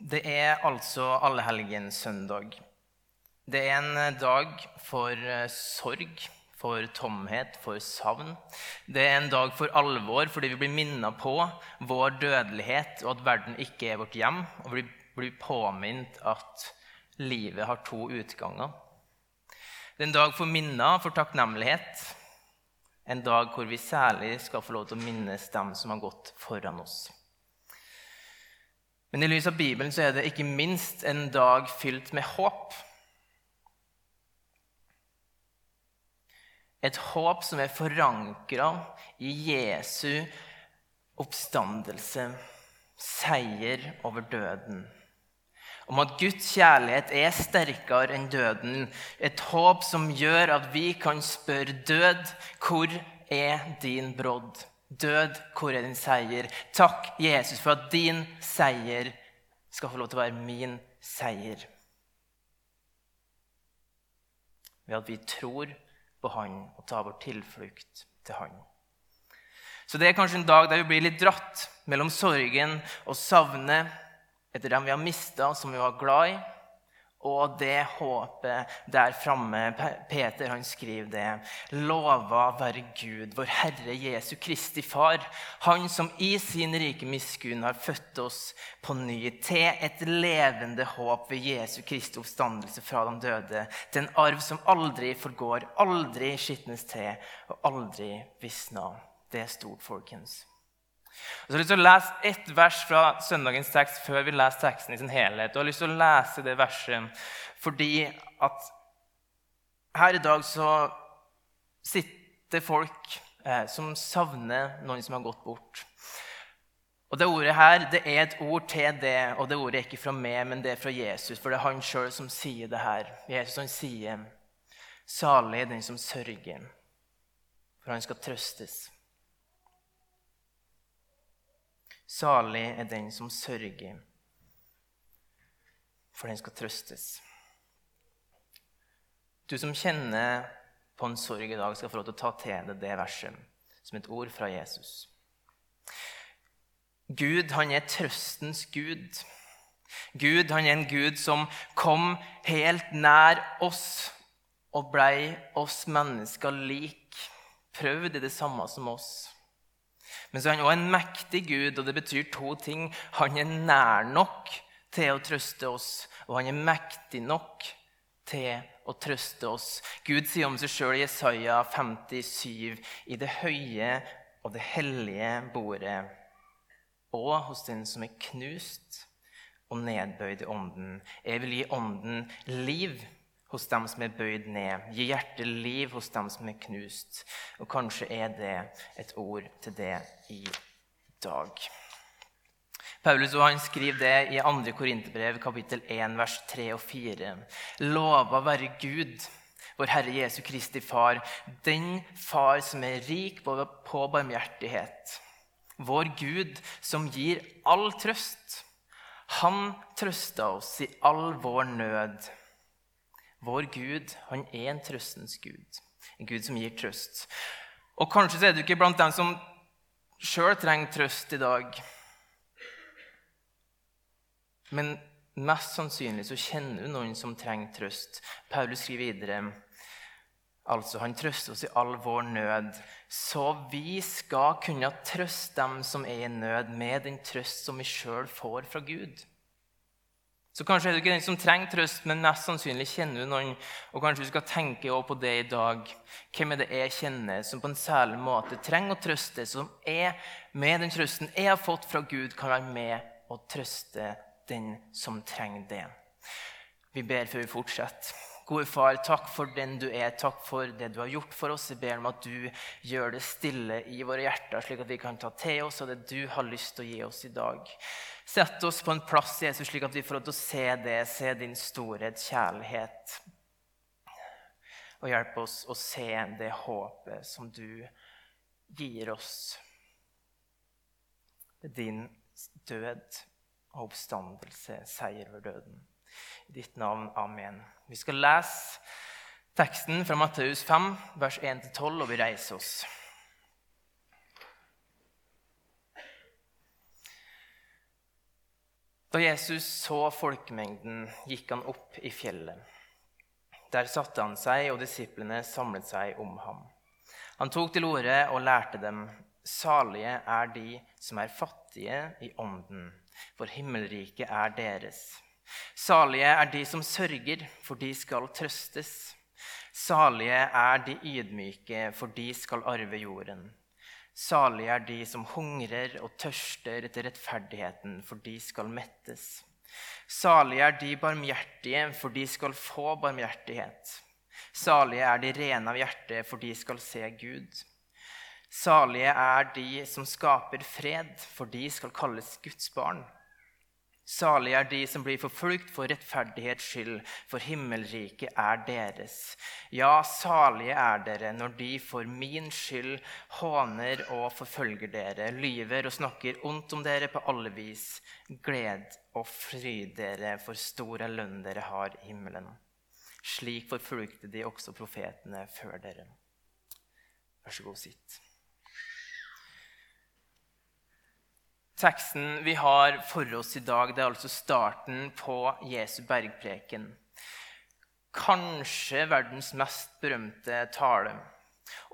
Det er altså allehelgenssøndag. Det er en dag for eh, sorg, for tomhet, for savn. Det er en dag for alvor fordi vi blir minnet på vår dødelighet og at verden ikke er vårt hjem. Og vi blir påminnet at livet har to utganger. Det er en dag for minner, for takknemlighet. En dag hvor vi særlig skal få lov til å minnes dem som har gått foran oss. Men i lys av Bibelen så er det ikke minst en dag fylt med håp. Et håp som er forankra i Jesu oppstandelse, seier over døden. Om at Guds kjærlighet er sterkere enn døden. Et håp som gjør at vi kan spørre død, hvor er din brodd? Død, hvor er din seier? Takk, Jesus, for at din seier skal få lov til å være min seier. Ved at vi tror på Han og tar vår tilflukt til Han. Så det er kanskje en dag der vi blir litt dratt mellom sorgen og savnet etter dem vi har mista, som vi var glad i, og det håpet der framme. Peter han skriver det. Lova være Gud, vår Herre Jesu Kristi Far, Han som i sin rike miskunn har født oss på ny til et levende håp ved Jesu Kristi oppstandelse fra de døde. Til en arv som aldri forgår, aldri skitnes til og aldri visner. Det er stort, folkens. Og så har jeg lyst til å lese ett vers fra søndagens tekst før vi leser teksten i sin helhet. Og jeg har lyst til å lese det verset fordi at her i dag så sitter folk eh, som savner noen som har gått bort. Og Det ordet her det er et ord til det, og det ordet er ikke fra meg, men det er fra Jesus. For det er han sjøl som sier det her. Jesus han sier, 'Salig er den som sørger, for han skal trøstes'. Salig er den som sørger, for den skal trøstes. Du som kjenner på en sorg i dag, skal få lov til å ta til deg det verset som et ord fra Jesus. Gud, han er trøstens gud. Gud, han er en gud som kom helt nær oss og blei oss mennesker lik. Prøvd i det samme som oss. Men så er han også en mektig Gud, og det betyr to ting. Han er nær nok til å trøste oss, og han er mektig nok til å trøste oss. Gud sier om seg sjøl i Jesaja 57.: I det høye og det hellige bordet, og hos den som er knust og nedbøyd i ånden. Jeg vil gi ånden liv hos dem som er bøyd ned. Gi hjertet liv hos dem som er knust. Og kanskje er det et ord til det i dag. Paulus og han skriver det i 2. Korinterbrev, kapittel 1, vers 3 og 4. Lova være Gud, vår Herre Jesu Kristi Far, den Far som er rik på barmhjertighet. Vår Gud som gir all trøst. Han trøsta oss i all vår nød vår Gud han er en trøstens Gud, en Gud som gir trøst. Og Kanskje så er du ikke blant dem som sjøl trenger trøst i dag. Men mest sannsynlig så kjenner du noen som trenger trøst. Paulus skriver videre altså han trøster oss i all vår nød, så vi skal kunne trøste dem som er i nød, med den trøst som vi sjøl får fra Gud. Så kanskje er du ikke den som trenger trøst, men mest sannsynlig kjenner du noen. Og kanskje du skal tenke på det i dag. Hvem er det jeg kjenner som på en særlig måte trenger å trøste, som er med den trøsten jeg har fått fra Gud, kan være med og trøste den som trenger det. Vi ber før vi fortsetter. Gode far, takk for den du er. Takk for det du har gjort for oss. Jeg ber om at du gjør det stille i våre hjerter, slik at vi kan ta til oss av det du har lyst til å gi oss i dag. Sett oss på en plass, Jesus, slik at vi får lov til å se det, se din storhet, kjærlighet. Og hjelp oss å se det håpet som du gir oss. Er din død og oppstandelse, seier over døden. I ditt navn. Amen. Vi skal lese teksten fra Matteus 5, vers 1-12, og vi reiser oss. Da Jesus så folkemengden, gikk han opp i fjellet. Der satte han seg, og disiplene samlet seg om ham. Han tok til orde og lærte dem, salige er de som er fattige i ånden, for himmelriket er deres. Salige er de som sørger, for de skal trøstes. Salige er de ydmyke, for de skal arve jorden. Salige er de som hungrer og tørster etter rettferdigheten, for de skal mettes. Salige er de barmhjertige, for de skal få barmhjertighet. Salige er de rene av hjerte, for de skal se Gud. Salige er de som skaper fred, for de skal kalles Guds barn. Salige er de som blir forfulgt for rettferdighets skyld, for himmelriket er deres. Ja, salige er dere når de for min skyld håner og forfølger dere, lyver og snakker ondt om dere på alle vis. Gled og fryd dere, for stor er lønn dere har i himmelen. Slik forfulgte de også profetene før dere. Vær så god, sitt. Teksten vi har for oss i dag, det er altså starten på Jesu bergpreken. Kanskje verdens mest berømte tale.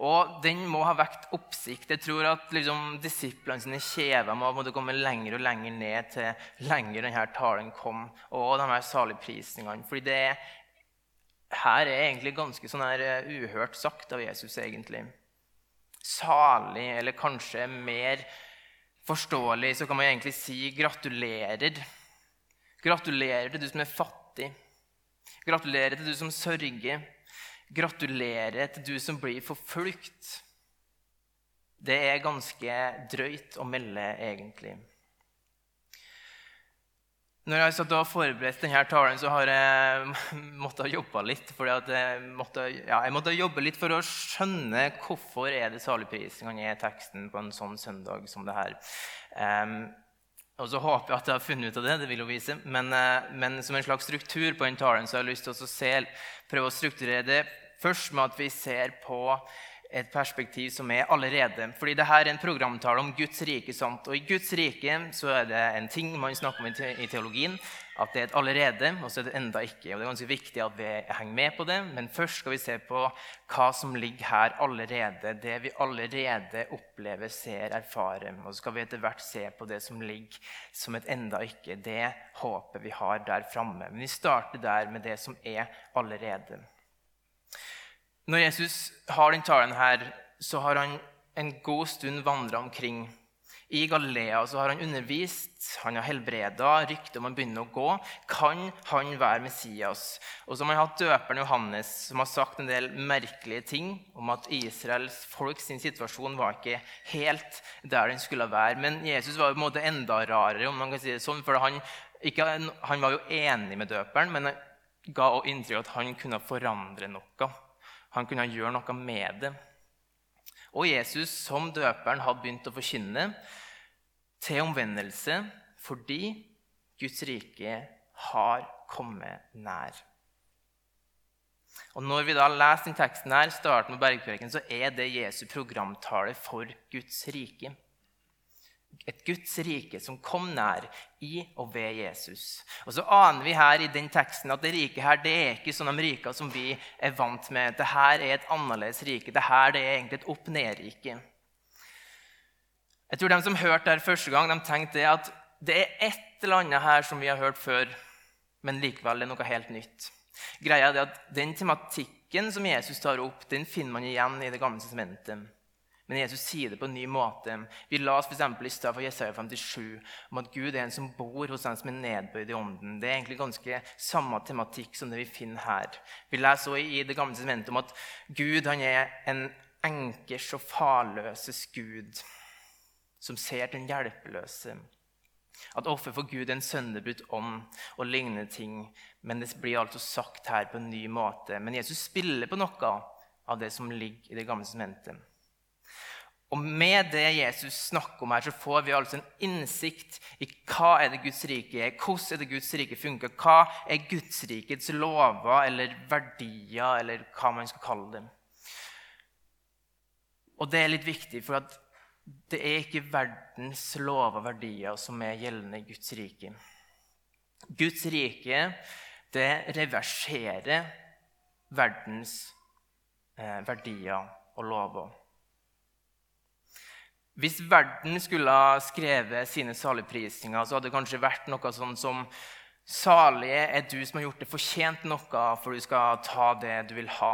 Og den må ha vekt oppsikt. Jeg tror at liksom, disiplene sine kjever må måtte komme lenger og lenger ned til lenger denne talen kom, og de her saligprisningene. Fordi det her er egentlig ganske sånn her eh, uhørt sagt av Jesus, egentlig. Salig, eller kanskje mer forståelig, så kan man egentlig si gratulerer. Gratulerer til du som er fattig. Gratulerer til du som sørger. Gratulerer til du som blir forfulgt. Det er ganske drøyt å melde, egentlig. Når jeg satt og forberedte denne talen, så har jeg måttet jobbe litt. Jeg måtte, ja, jeg måtte jobbe litt for å skjønne hvorfor er det saligprisingen er teksten på en sånn søndag som det her. Um, og så håper jeg at jeg har funnet ut av det. det vil jo vise. Men, uh, men som en slags struktur på den talen så har jeg lyst til å se, prøve å strukturere det først med at vi ser på et perspektiv som er allerede. Fordi dette er en programtale om Guds rike. Sant? Og I Guds rike så er det en ting man snakker om i teologien, at det er et allerede, og så er det enda ikke. Og Det er ganske viktig at vi henger med på det, men først skal vi se på hva som ligger her allerede. Det vi allerede opplever, ser, erfarer. Og så skal vi etter hvert se på det som ligger som et enda ikke. Det håpet vi har der framme. Men vi starter der med det som er allerede. Når Jesus har den talen her, så har han en god stund vandra omkring. I Galilea så har han undervist, han har helbreda, ryktet om han begynner å gå. Kan han være Messias? Og så har man hatt døperen Johannes, som har sagt en del merkelige ting om at Israels folk sin situasjon var ikke helt der den skulle være. Men Jesus var på en måte enda rarere, om man kan si det sånn. For han, ikke, han var jo enig med døperen, men ga også inntrykk av at han kunne forandre noe. Han kunne gjøre noe med det. Og Jesus som døperen hadde begynt å forkynne til omvendelse fordi Guds rike har kommet nær. Og Når vi da leser den teksten her, starten med bergpreken, så er det Jesu programtale for Guds rike et Guds rike som kom nær i og ved Jesus. Og så aner vi her i den teksten at det rike her, det er ikke sånn de rike som vi er vant med. Dette er et annerledes rike. Dette er egentlig et opp-ned-rike. Jeg tror De som hørte det første gang, de tenkte at det er et eller annet her som vi har hørt før, men likevel er noe helt nytt. Greia er at Den tematikken som Jesus tar opp, den finner man igjen i Det gamle testamentet. Men Jesus sier det på en ny måte. Vi la oss for i stad for Jesaja 57 om at Gud er en som bor hos den som er nedbøyd i ånden. Det er egentlig ganske samme tematikk som det vi finner her. Vi leser også i Det gamle testamentet om at Gud han er en enkers og farløses Gud som ser den hjelpeløse. At offer for Gud er en sønderbrutt ånd og lignende ting. Men det blir altså sagt her på en ny måte. Men Jesus spiller på noe av det som ligger i Det gamle testamentet. Og med det Jesus snakker om her, så får vi altså en innsikt i hva er det Guds rike er, hvordan er det Guds rike funker, hva er Guds rikets lover eller verdier, eller hva man skal kalle dem. Og det er litt viktig, for at det er ikke verdens lover og verdier som er gjeldende i Guds rike. Guds rike det reverserer verdens eh, verdier og lover. Hvis verden skulle ha skrevet sine saligprisninger, så hadde det kanskje vært noe sånn som Salige er du som har gjort det fortjent noe, for du skal ta det du vil ha.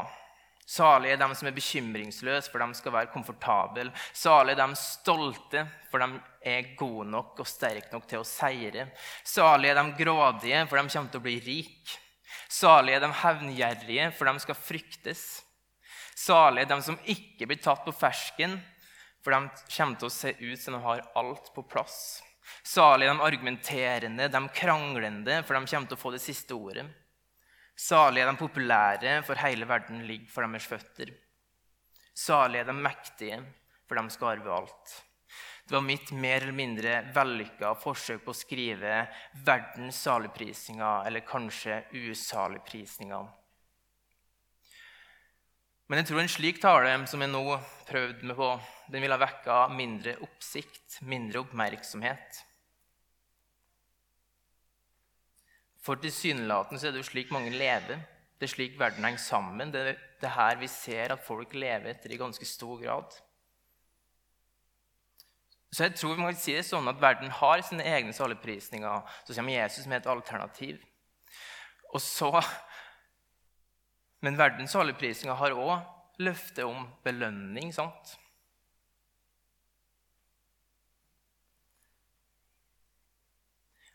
Salige er de som er bekymringsløse, for de skal være komfortable. Salige er de stolte, for de er gode nok og sterke nok til å seire. Salige er de grådige, for de kommer til å bli rike. Salige er de hevngjerrige, for de skal fryktes. Salige er de som ikke blir tatt på fersken, for de kommer til å se ut som de har alt på plass. Salig de argumenterende, de kranglende, for de kommer til å få det siste ordet. Salige de populære, for hele verden ligger for deres føtter. Salige de mektige, for de skal arve alt. Det var mitt mer eller mindre vellykka forsøk på å skrive verdens saligprisninger, eller kanskje usaligprisninger. Men jeg tror en slik tale som jeg nå prøvde meg på, den ville ha vekka mindre oppsikt, mindre oppmerksomhet. For tilsynelatende er det jo slik mange lever. Det er slik verden henger sammen. Det er her vi ser at folk lever etter i ganske stor grad. Så jeg tror vi må si det sånn at verden har sine egne saligprisninger. Så kommer Jesus med et alternativ. Og så, Men verdens saligprisninger har òg løftet om belønning. sant?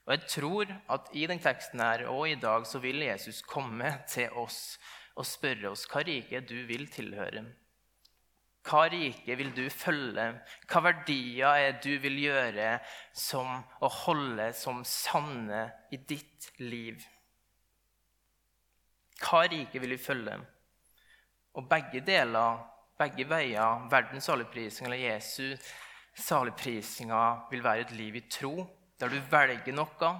Og jeg tror at i den teksten her og i dag så vil Jesus komme til oss og spørre oss hva rike du vil tilhøre. Hva rike vil du følge? Hva verdier er du vil gjøre som å holde som sanne i ditt liv? Hva rike vil vi følge? Og begge deler, begge veier, verdens saligprising eller Jesu saligprisinga, vil være et liv i tro der du velger noe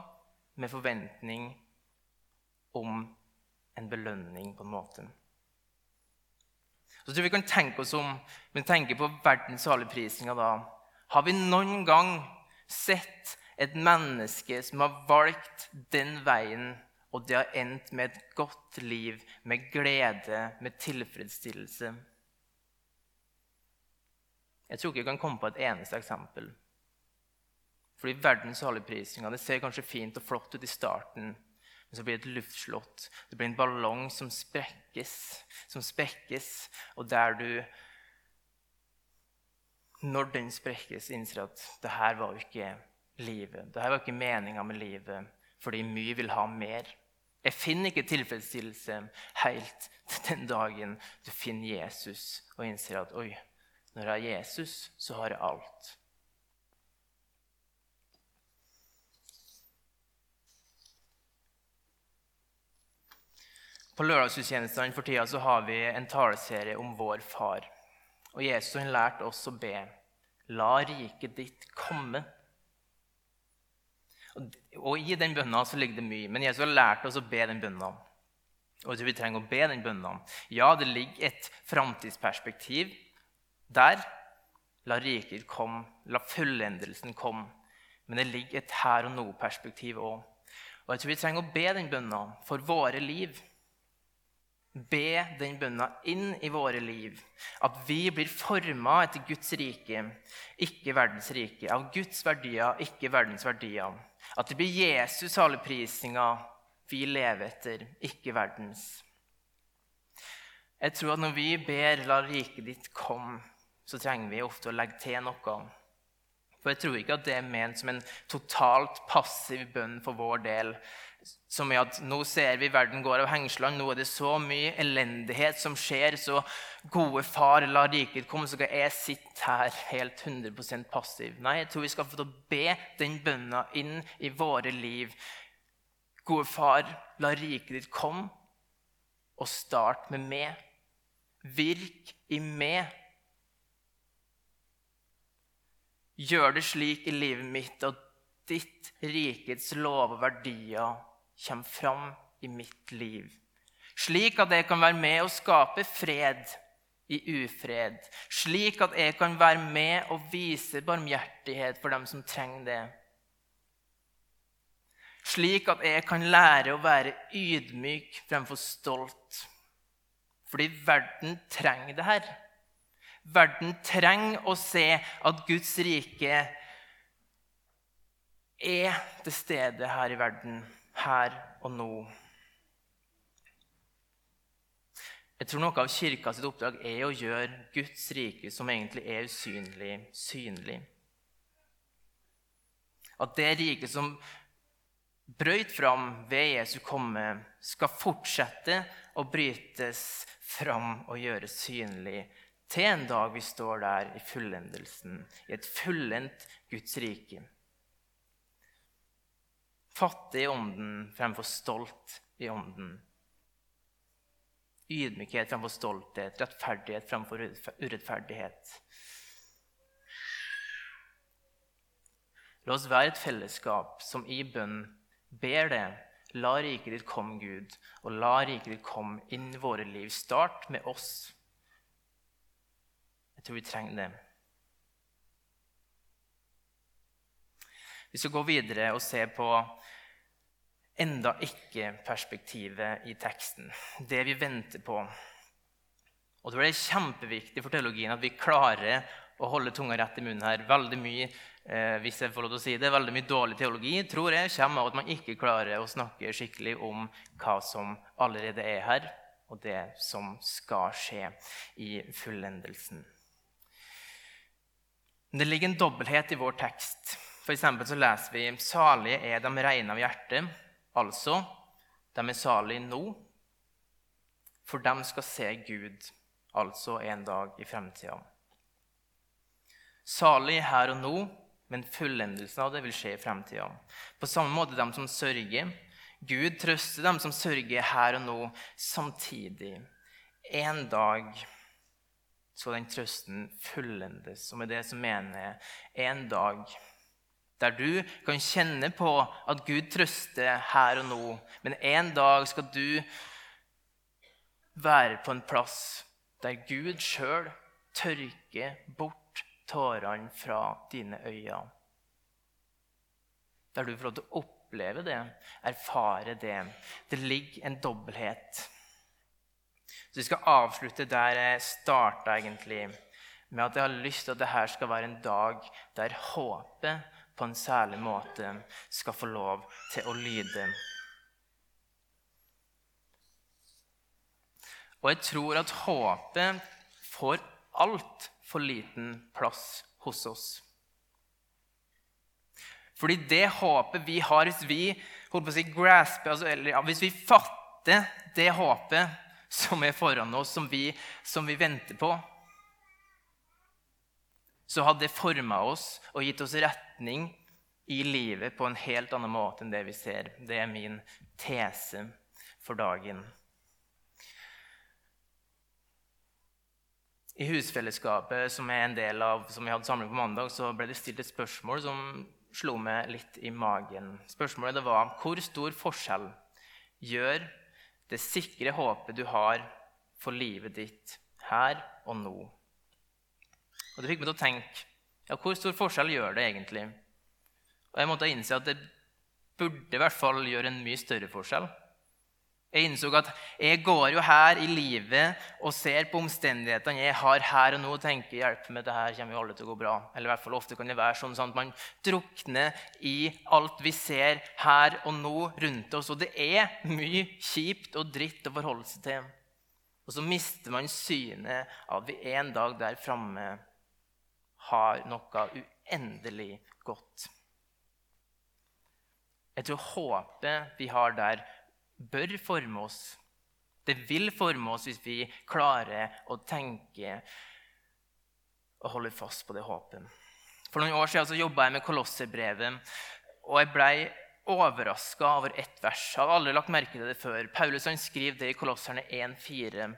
med forventning om en belønning, på en måte. Så tror vi kan tenke oss om, men tenke på verdens saligprisninger da. Har vi noen gang sett et menneske som har valgt den veien, og det har endt med et godt liv, med glede, med tilfredsstillelse? Jeg tror ikke jeg kan komme på et eneste eksempel. Fordi verdens saligprisninger det ser kanskje fint og flott ut i starten, men så blir det et luftslott. Det blir en ballong som sprekkes, som sprekkes, og der du Når den sprekkes, innser at det her var jo ikke livet. Det her var ikke meninga med livet, fordi mye vil ha mer. Jeg finner ikke tilfredsstillelse helt til den dagen du finner Jesus og innser at oi, når jeg har Jesus, så har jeg alt. På lørdagsgudstjenestene for tida så har vi en taleserie om vår far. Og Jesus har lært oss å be. La riket ditt komme. Og I den bønna så ligger det mye, men Jesus har lært oss å be den bønna. Og jeg tror vi trenger å be den bønna. Ja, det ligger et framtidsperspektiv der. La riket komme, la fullendelsen komme. Men det ligger et her og nå-perspektiv òg. Og jeg tror vi trenger å be den bønna for våre liv be den bønna inn i våre liv. At vi blir forma etter Guds rike, ikke verdens rike. Av Guds verdier, ikke verdens verdier. At det blir Jesus saligprisninga vi lever etter, ikke verdens. Jeg tror at når vi ber 'La riket ditt komme', så trenger vi ofte å legge til noe. For jeg tror ikke at det er ment som en totalt passiv bønn for vår del som i at nå ser vi verden går av hengslene, nå er det så mye elendighet som skjer, så gode far, la riket komme, så skal jeg sitte her helt 100% passiv. Nei, jeg tror vi skal få til å be den bønna inn i våre liv. Gode far, la riket ditt komme, og start med meg. Virk i meg. Gjør det slik i livet mitt at ditt rikets lov og verdier kommer fram i mitt liv. Slik at jeg kan være med og skape fred i ufred. Slik at jeg kan være med og vise barmhjertighet for dem som trenger det. Slik at jeg kan lære å være ydmyk fremfor stolt. Fordi verden trenger det her. Verden trenger å se at Guds rike er til stede her i verden, her og nå. Jeg tror noe av kirka sitt oppdrag er å gjøre Guds rike, som egentlig er usynlig, synlig. At det riket som brøyt fram ved Jesu komme, skal fortsette å brytes fram og gjøres synlig til en dag vi står der i fullendelsen, i et fullendt Guds rike. Fattig i ånden fremfor stolt i ånden. Ydmykhet fremfor stolthet, rettferdighet fremfor urettferdighet. La oss være et fellesskap som i bønn ber det. La riket ditt komme, Gud, og la riket ditt komme inn i våre liv. Start med oss. Jeg tror vi trenger det. Vi skal gå videre og se på enda ikke-perspektivet i teksten. Det vi venter på. Og Det er kjempeviktig for teologien at vi klarer å holde tunga rett i munnen her. Veldig mye eh, hvis jeg får lov til å si det, veldig mye dårlig teologi tror jeg kommer av at man ikke klarer å snakke skikkelig om hva som allerede er her, og det som skal skje i fullendelsen. Det ligger en dobbelthet i vår tekst. For så leser vi 'Salige er de rene av hjerte', altså de er salige nå, for de skal se Gud, altså en dag i fremtida. Salig her og nå, men fullendelsen av det vil skje i fremtida. På samme måte de som sørger. Gud trøster dem som sørger her og nå, samtidig. En dag skal den trøsten fullendes. Og med det så mener jeg en dag der du kan kjenne på at Gud trøster her og nå. Men en dag skal du være på en plass der Gud sjøl tørker bort tårene fra dine øyne. Der du får lov til å oppleve det, erfare det. Det ligger en dobbelthet. Så Vi skal avslutte der jeg starta, egentlig, med at jeg har lyst til at dette skal være en dag der håpet på en særlig måte skal få lov til å lyde. Og jeg tror at håpet får altfor liten plass hos oss. Fordi det håpet vi har, hvis vi si, grasper, altså, eller, ja, hvis vi fatter det håpet som er foran oss, som vi, som vi venter på, så hadde det forma oss og gitt oss retning i livet på en helt annen måte enn det vi ser. Det er min tese for dagen. I husfellesskapet som er en del av, som vi hadde samling på mandag, så ble det stilt et spørsmål som slo meg litt i magen. Spørsmålet var hvor stor forskjell gjør det sikre håpet du har for livet ditt her og nå? Og Det fikk meg til å tenke ja, hvor stor forskjell gjør det egentlig? Og Jeg måtte innse at det burde i hvert fall gjøre en mye større forskjell. Jeg innså at jeg går jo her i livet og ser på omstendighetene jeg har her og nå, og tenker hjelp med det her kommer jo alle til å gå bra. Eller i hvert fall ofte kan det være sånn, sånn at man drukner i alt vi ser her og nå rundt oss. Og det er mye kjipt og dritt å forholde seg til. Og så mister man synet av at vi en dag der framme har noe uendelig godt. Jeg tror håpet vi har der, bør forme oss. Det vil forme oss hvis vi klarer å tenke og holde fast på det håpet. For noen år siden jobba jeg med Kolosserbrevet, og jeg blei overraska over ett vers. Jeg hadde aldri lagt merke til det før. Paulus han skriver det i Kolosserne 1,4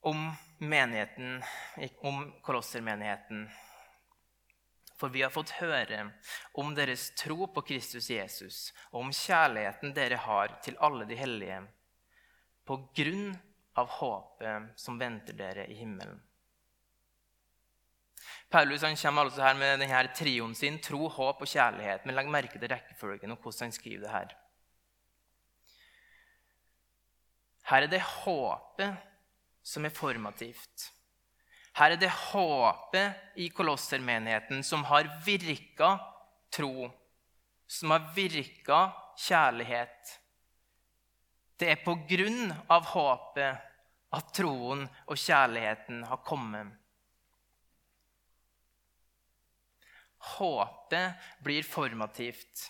om menigheten, om kolossermenigheten. For vi har fått høre om deres tro på Kristus Jesus og om kjærligheten dere har til alle de hellige, på grunn av håpet som venter dere i himmelen. Paulus han kommer altså her med denne trioen sin tro, håp og kjærlighet. Men legg merke til rekkefølgen og hvordan han skriver det her. Her er det håpet som er formativt. Her er det håpet i kolossermenigheten som har virka tro, som har virka kjærlighet. Det er på grunn av håpet at troen og kjærligheten har kommet. Håpet blir formativt.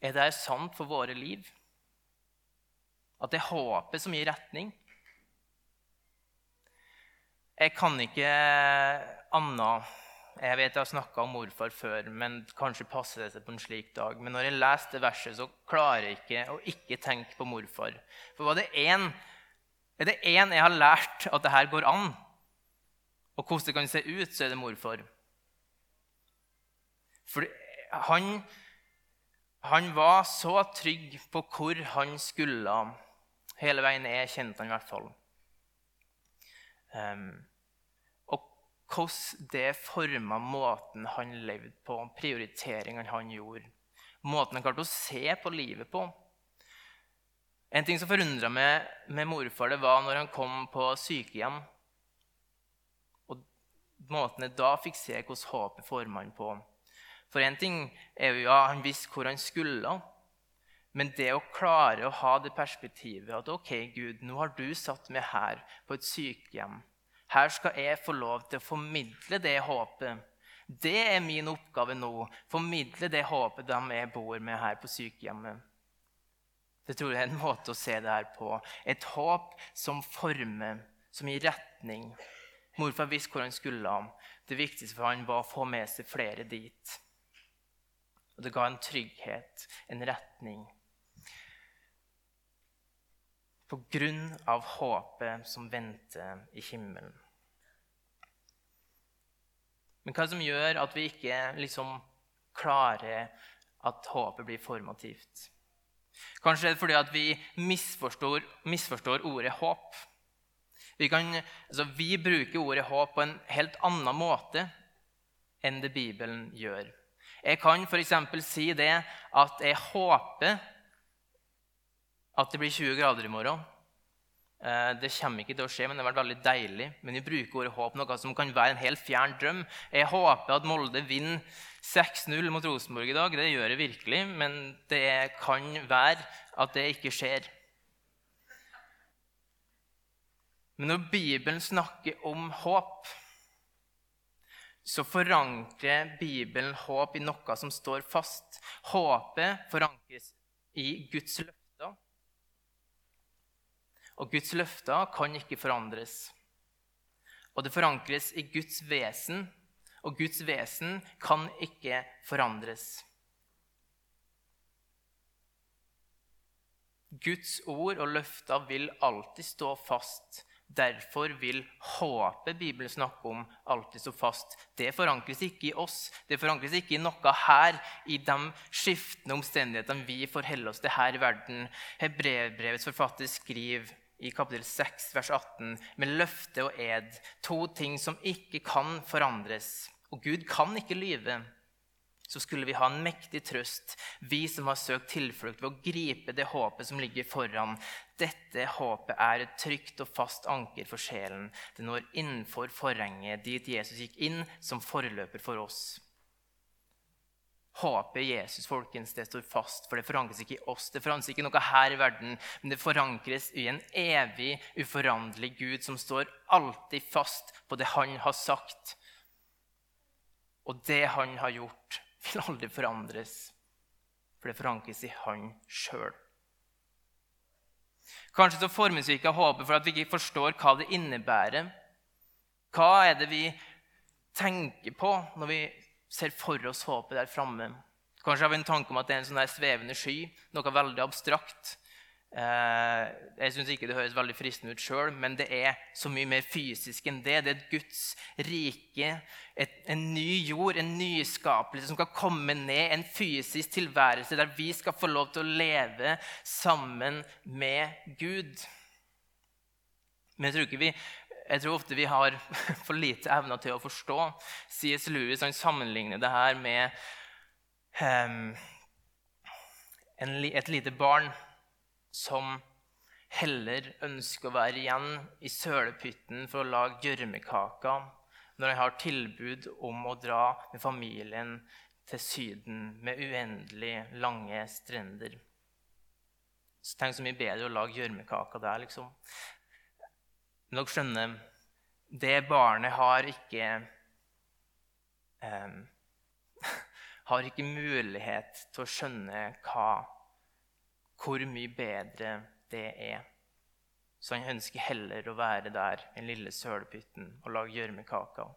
Er det sant for våre liv? At det er håpet som gir retning? Jeg kan ikke annet Jeg vet jeg har snakka om morfar før, men kanskje passer det seg på en slik dag. Men når jeg leser det verset, så klarer jeg ikke å ikke tenke på morfar. For var det én, er det én jeg har lært at det her går an, og hvordan det kan se ut, så er det morfar. For han, han var så trygg på hvor han skulle. Hele veien jeg kjente han i hvert fall. Um, og hvordan det forma måten han levde på, prioriteringene han gjorde. Måten han klarte å se på livet på. En ting som forundra meg med morfar, det var når han kom på sykehjem måten jeg da fikk se hvordan håpet forma han på. For én ting er jo ja, han visste hvor han skulle. Men det å klare å ha det perspektivet at ok, Gud, nå har du satt meg her på et sykehjem. Her skal jeg få lov til å formidle det håpet. Det er min oppgave nå. Formidle det håpet de jeg bor med her på sykehjemmet. Det tror jeg er en måte å se det her på. Et håp som former, som gir retning. Morfar visste hvor han skulle. Det viktigste for han var å få med seg flere dit. Og det ga en trygghet, en retning. På grunn av håpet som venter i himmelen. Men hva som gjør at vi ikke liksom klarer at håpet blir formativt? Kanskje det er fordi at vi misforstår, misforstår ordet håp. Vi, kan, altså, vi bruker ordet håp på en helt annen måte enn det Bibelen gjør. Jeg kan f.eks. si det at jeg håper at det blir 20 grader i morgen. Eh, det kommer ikke til å skje, men det har vært veldig deilig. Men vi bruker ordet håp, noe som kan være en helt fjern drøm. Jeg håper at Molde vinner 6-0 mot Rosenborg i dag. Det gjør jeg virkelig, men det kan være at det ikke skjer. Men når Bibelen snakker om håp, så forankrer Bibelen håp i noe som står fast. Håpet forankres i Guds løfter. Og Guds løfter kan ikke forandres. Og det forankres i Guds vesen, og Guds vesen kan ikke forandres. Guds ord og løfter vil alltid stå fast Derfor vil håpet Bibelen snakker om, alltid stå fast. Det forankres ikke i oss, det forankres ikke i noe her, i de skiftende omstendighetene vi forholder oss til her i verden. Hebreerbrevets forfatter skriver i kapittel 6, vers 18, med løfte og ed, to ting som ikke kan forandres. Og Gud kan ikke lyve så skulle vi ha en mektig trøst, vi som har søkt tilflukt ved å gripe det håpet som ligger foran. Dette håpet er et trygt og fast anker for sjelen. Det når innenfor forhenget, dit Jesus gikk inn som forløper for oss. Håpet i Jesus folkens, det står fast, for det forankres ikke i oss. Det forankres ikke noe her i verden, men det forankres i en evig, uforanderlig Gud som står alltid fast på det han har sagt. Og det han har gjort, vil aldri forandres, for det forankres i Han sjøl. Kanskje så formes vi ikke av håpet for at vi ikke forstår hva det innebærer. Hva er det vi tenker på når vi ser for oss håpet der framme? Kanskje har vi en tanke om at det er en sånn svevende sky, noe veldig abstrakt. Eh, jeg syns ikke det høres veldig fristende ut sjøl, men det er så mye mer fysisk enn det. Det er et Guds rike, et, en ny jord, en nyskapelse som skal komme ned. En fysisk tilværelse der vi skal få lov til å leve sammen med Gud. Men jeg tror, ikke vi, jeg tror ofte vi har for lite evner til å forstå. C.S. Lewis han sammenligner det her med um, en, et lite barn som heller ønsker å være igjen i sølepytten for å lage gjørmekaker når han har tilbud om å dra med familien til Syden med uendelig lange strender. Så Tenk så mye bedre å lage gjørmekaker der, liksom. Men dere skjønner, det barnet har ikke um, Har ikke mulighet til å skjønne hva, hvor mye bedre det er. Så han ønsker heller å være der den lille sølepytten og lage gjørmekaker.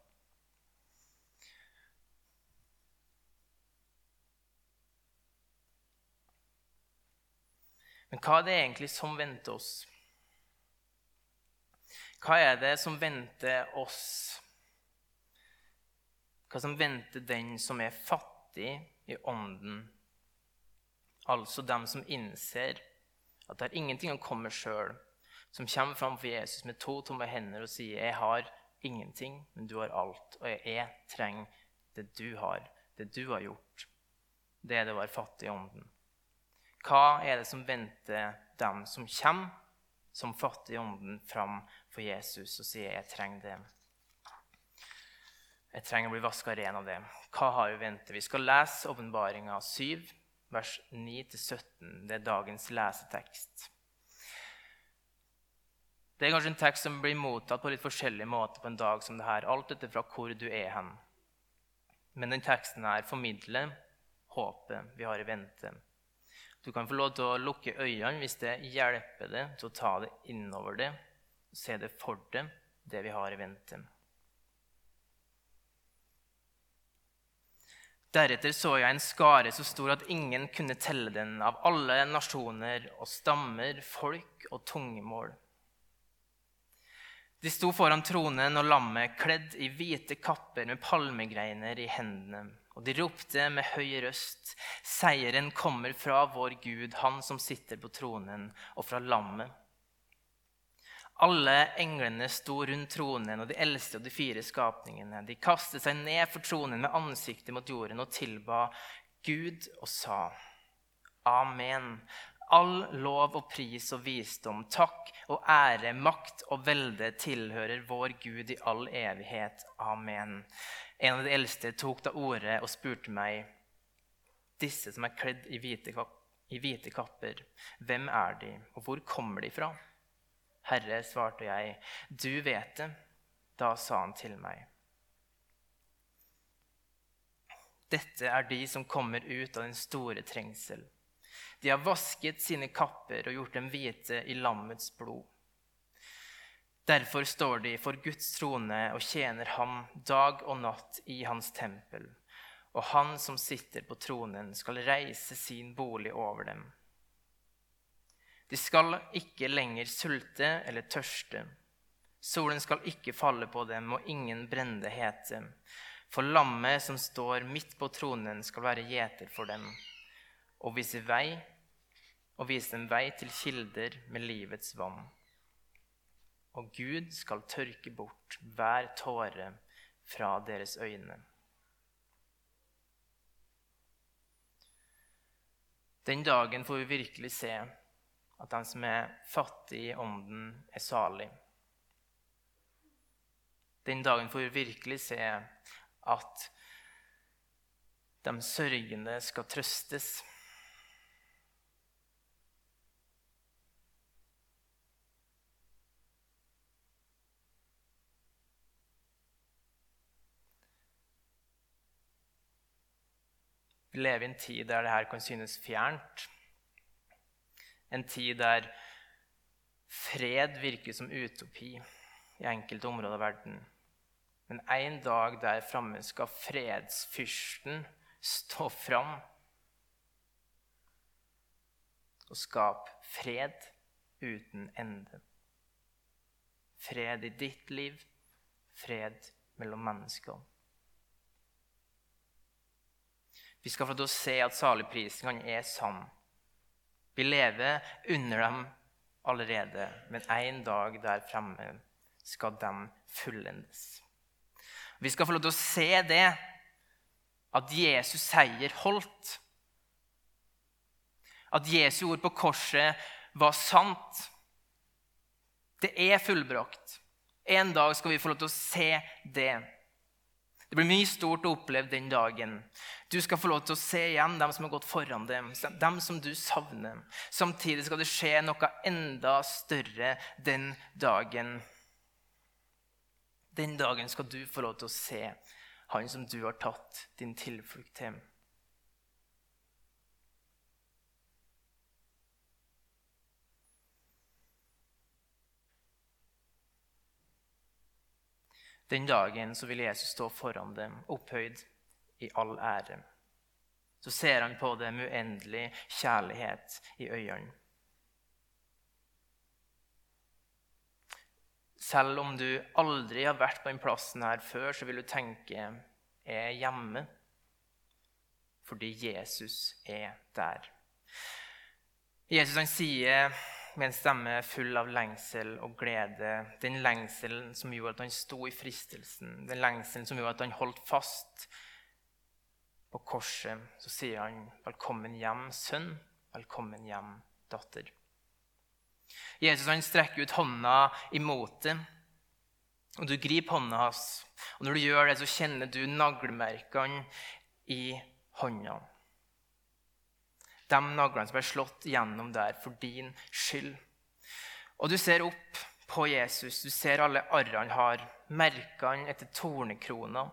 Men hva er det egentlig som venter oss? Hva er det som venter oss? Hva som venter den som er fattig i ånden? Altså dem som innser at det er ingenting å komme sjøl, som kommer framfor Jesus med to tomme hender og sier 'Jeg har ingenting, men du har alt', og jeg trenger det du har, det du har gjort. Det er det å være fattig i ånden. Hva er det som venter dem som kommer som fattig i ånden fram for Jesus og sier 'Jeg trenger det'? Jeg trenger å bli vaska ren av det. Hva har vi ventet? Vi skal lese åpenbaringa 7, vers 9-17. Det er dagens lesetekst. Det er kanskje en tekst som blir mottatt på litt forskjellig måte på en dag som dette, alt etter fra hvor du er hen. Men den teksten her formidler håpet vi har i vente. Du kan få lov til å lukke øynene hvis det hjelper deg til å ta det innover deg se det for dem, det vi har i vente. Deretter så jeg en skare så stor at ingen kunne telle den, av alle nasjoner og stammer, folk og tungemål. De sto foran tronen og lammet, kledd i hvite kapper med palmegreiner i hendene. Og de ropte med høy røst, seieren kommer fra vår Gud, han som sitter på tronen, og fra lammet. Alle englene sto rundt tronen, og de eldste og de fire skapningene. De kastet seg ned for tronen med ansiktet mot jorden og tilba Gud og sa, Amen. All lov og pris og visdom, takk og ære, makt og velde tilhører vår Gud i all evighet. Amen. En av de eldste tok da ordet og spurte meg, disse som er kledd i hvite, i hvite kapper, hvem er de, og hvor kommer de fra? Herre, svarte jeg, du vet det. Da sa han til meg. Dette er de som kommer ut av den store trengsel. De har vasket sine kapper og gjort dem hvite i lammets blod. Derfor står de for Guds trone og tjener ham dag og natt i hans tempel. Og han som sitter på tronen, skal reise sin bolig over dem. De skal ikke lenger sulte eller tørste. Solen skal ikke falle på dem, og ingen brennende hete. For lammet som står midt på tronen, skal være gjeter for dem og vise vei og vise dem vei til kilder med livets vann. Og Gud skal tørke bort hver tåre fra deres øyne. Den dagen får vi virkelig se at den som er fattig i ånden, er salig. Den dagen får vi virkelig se at de sørgende skal trøstes. Vi lever i en tid der det her kan synes fjernt. En tid der fred virker som utopi i enkelte områder av verden. Men en dag der framme skal fredsfyrsten stå fram og skape fred uten ende. Fred i ditt liv, fred mellom mennesker. Vi skal få til å se at saligprisen er sann. Vi lever under dem allerede, men en dag der fremme skal de fullendes. Vi skal få lov til å se det, at Jesus seier holdt. At Jesu ord på korset var sant. Det er fullbrakt. En dag skal vi få lov til å se det. Det blir mye stort å oppleve den dagen. Du skal få lov til å se igjen dem som har gått foran dem, dem som du savner. Samtidig skal det skje noe enda større den dagen. Den dagen skal du få lov til å se han som du har tatt din tilflukt til. Den dagen så vil Jesus stå foran dem, opphøyd i all ære. Så ser han på dem uendelig kjærlighet i øynene. Selv om du aldri har vært på den plassen her før, så vil du tenke jeg er hjemme. Fordi Jesus er der. Jesus han sier med en stemme full av lengsel og glede. Den lengselen som gjorde at han sto i fristelsen, den lengselen som gjorde at han holdt fast på korset. Så sier han, 'Velkommen hjem, sønn. Velkommen hjem, datter'. Jesus han strekker ut hånda imot det, og du griper hånda hans. Og Når du gjør det, så kjenner du naglemerkene i hånda de naglene som ble slått gjennom der for din skyld. Og du ser opp på Jesus. Du ser alle arrene han har, merkene etter tornekrona.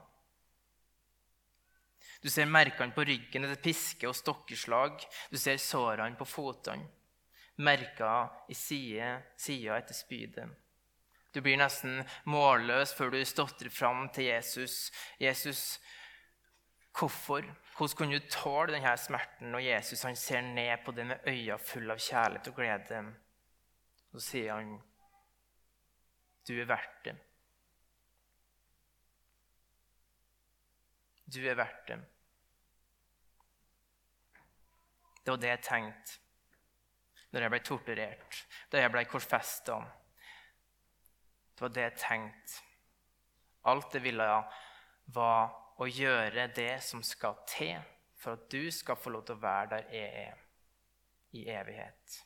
Du ser merkene på ryggen etter piske og stokkeslag. Du ser sårene på fotene, merker i side, sida etter spydet. Du blir nesten målløs før du stotrer fram til Jesus. Jesus, hvorfor hvordan kunne du tåle denne smerten når Jesus han ser ned på det med øyne fulle av kjærlighet og glede? Så sier han, 'Du er verdt det'. Du er verdt det. Det var det jeg tenkte når jeg ble torturert, da jeg ble korsfesta. Det var det jeg tenkte. Alt det ville var og gjøre det som skal til for at du skal få lov til å være der jeg er i evighet.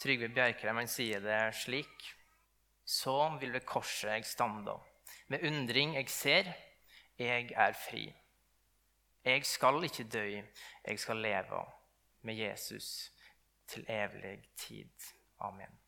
Trygve Bjerkreim sier det slik. Så vil ved korset jeg standa. Med undring jeg ser, jeg er fri. Jeg skal ikke dø, jeg skal leve med Jesus til evig tid. Amen.